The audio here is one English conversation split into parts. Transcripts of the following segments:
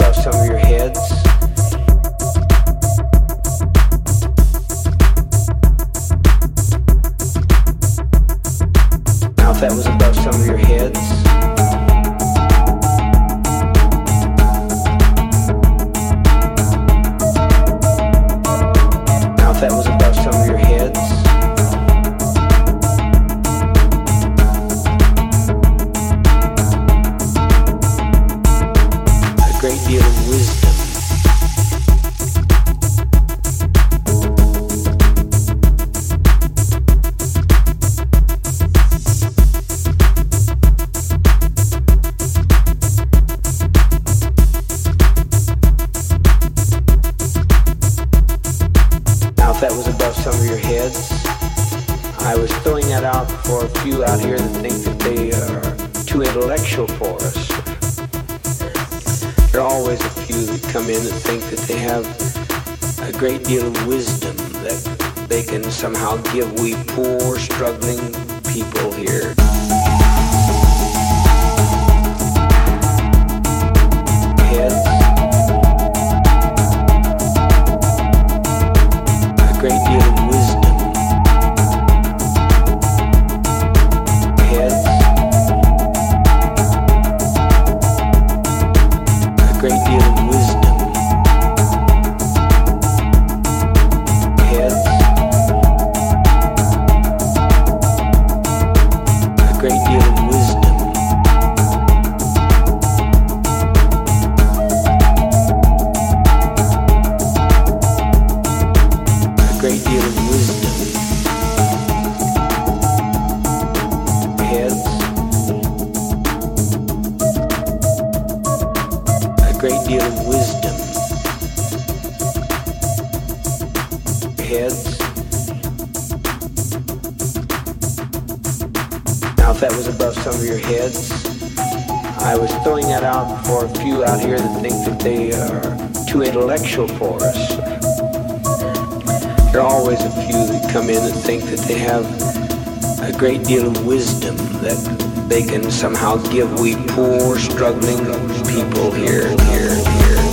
above some of your heads. Now, that was wisdom. Heads. Now, if that was above some of your heads, I was throwing that out for a few out here that think that they are too intellectual for us. There are always a few that come in and think that they have a great deal of wisdom that they can somehow give we poor, struggling, people here, here, here.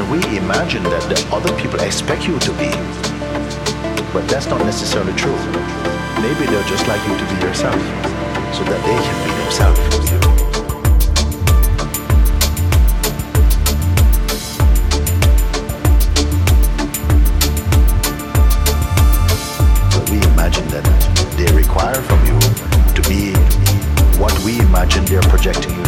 and we imagine that the other people expect you to be. But that's not necessarily true. Maybe they're just like you to be yourself so that they can be themselves. projecting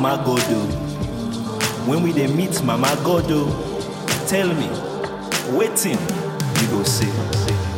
Mama Godo. Oh. When we they meet Mama Godo, oh, tell me, waiting, you go see.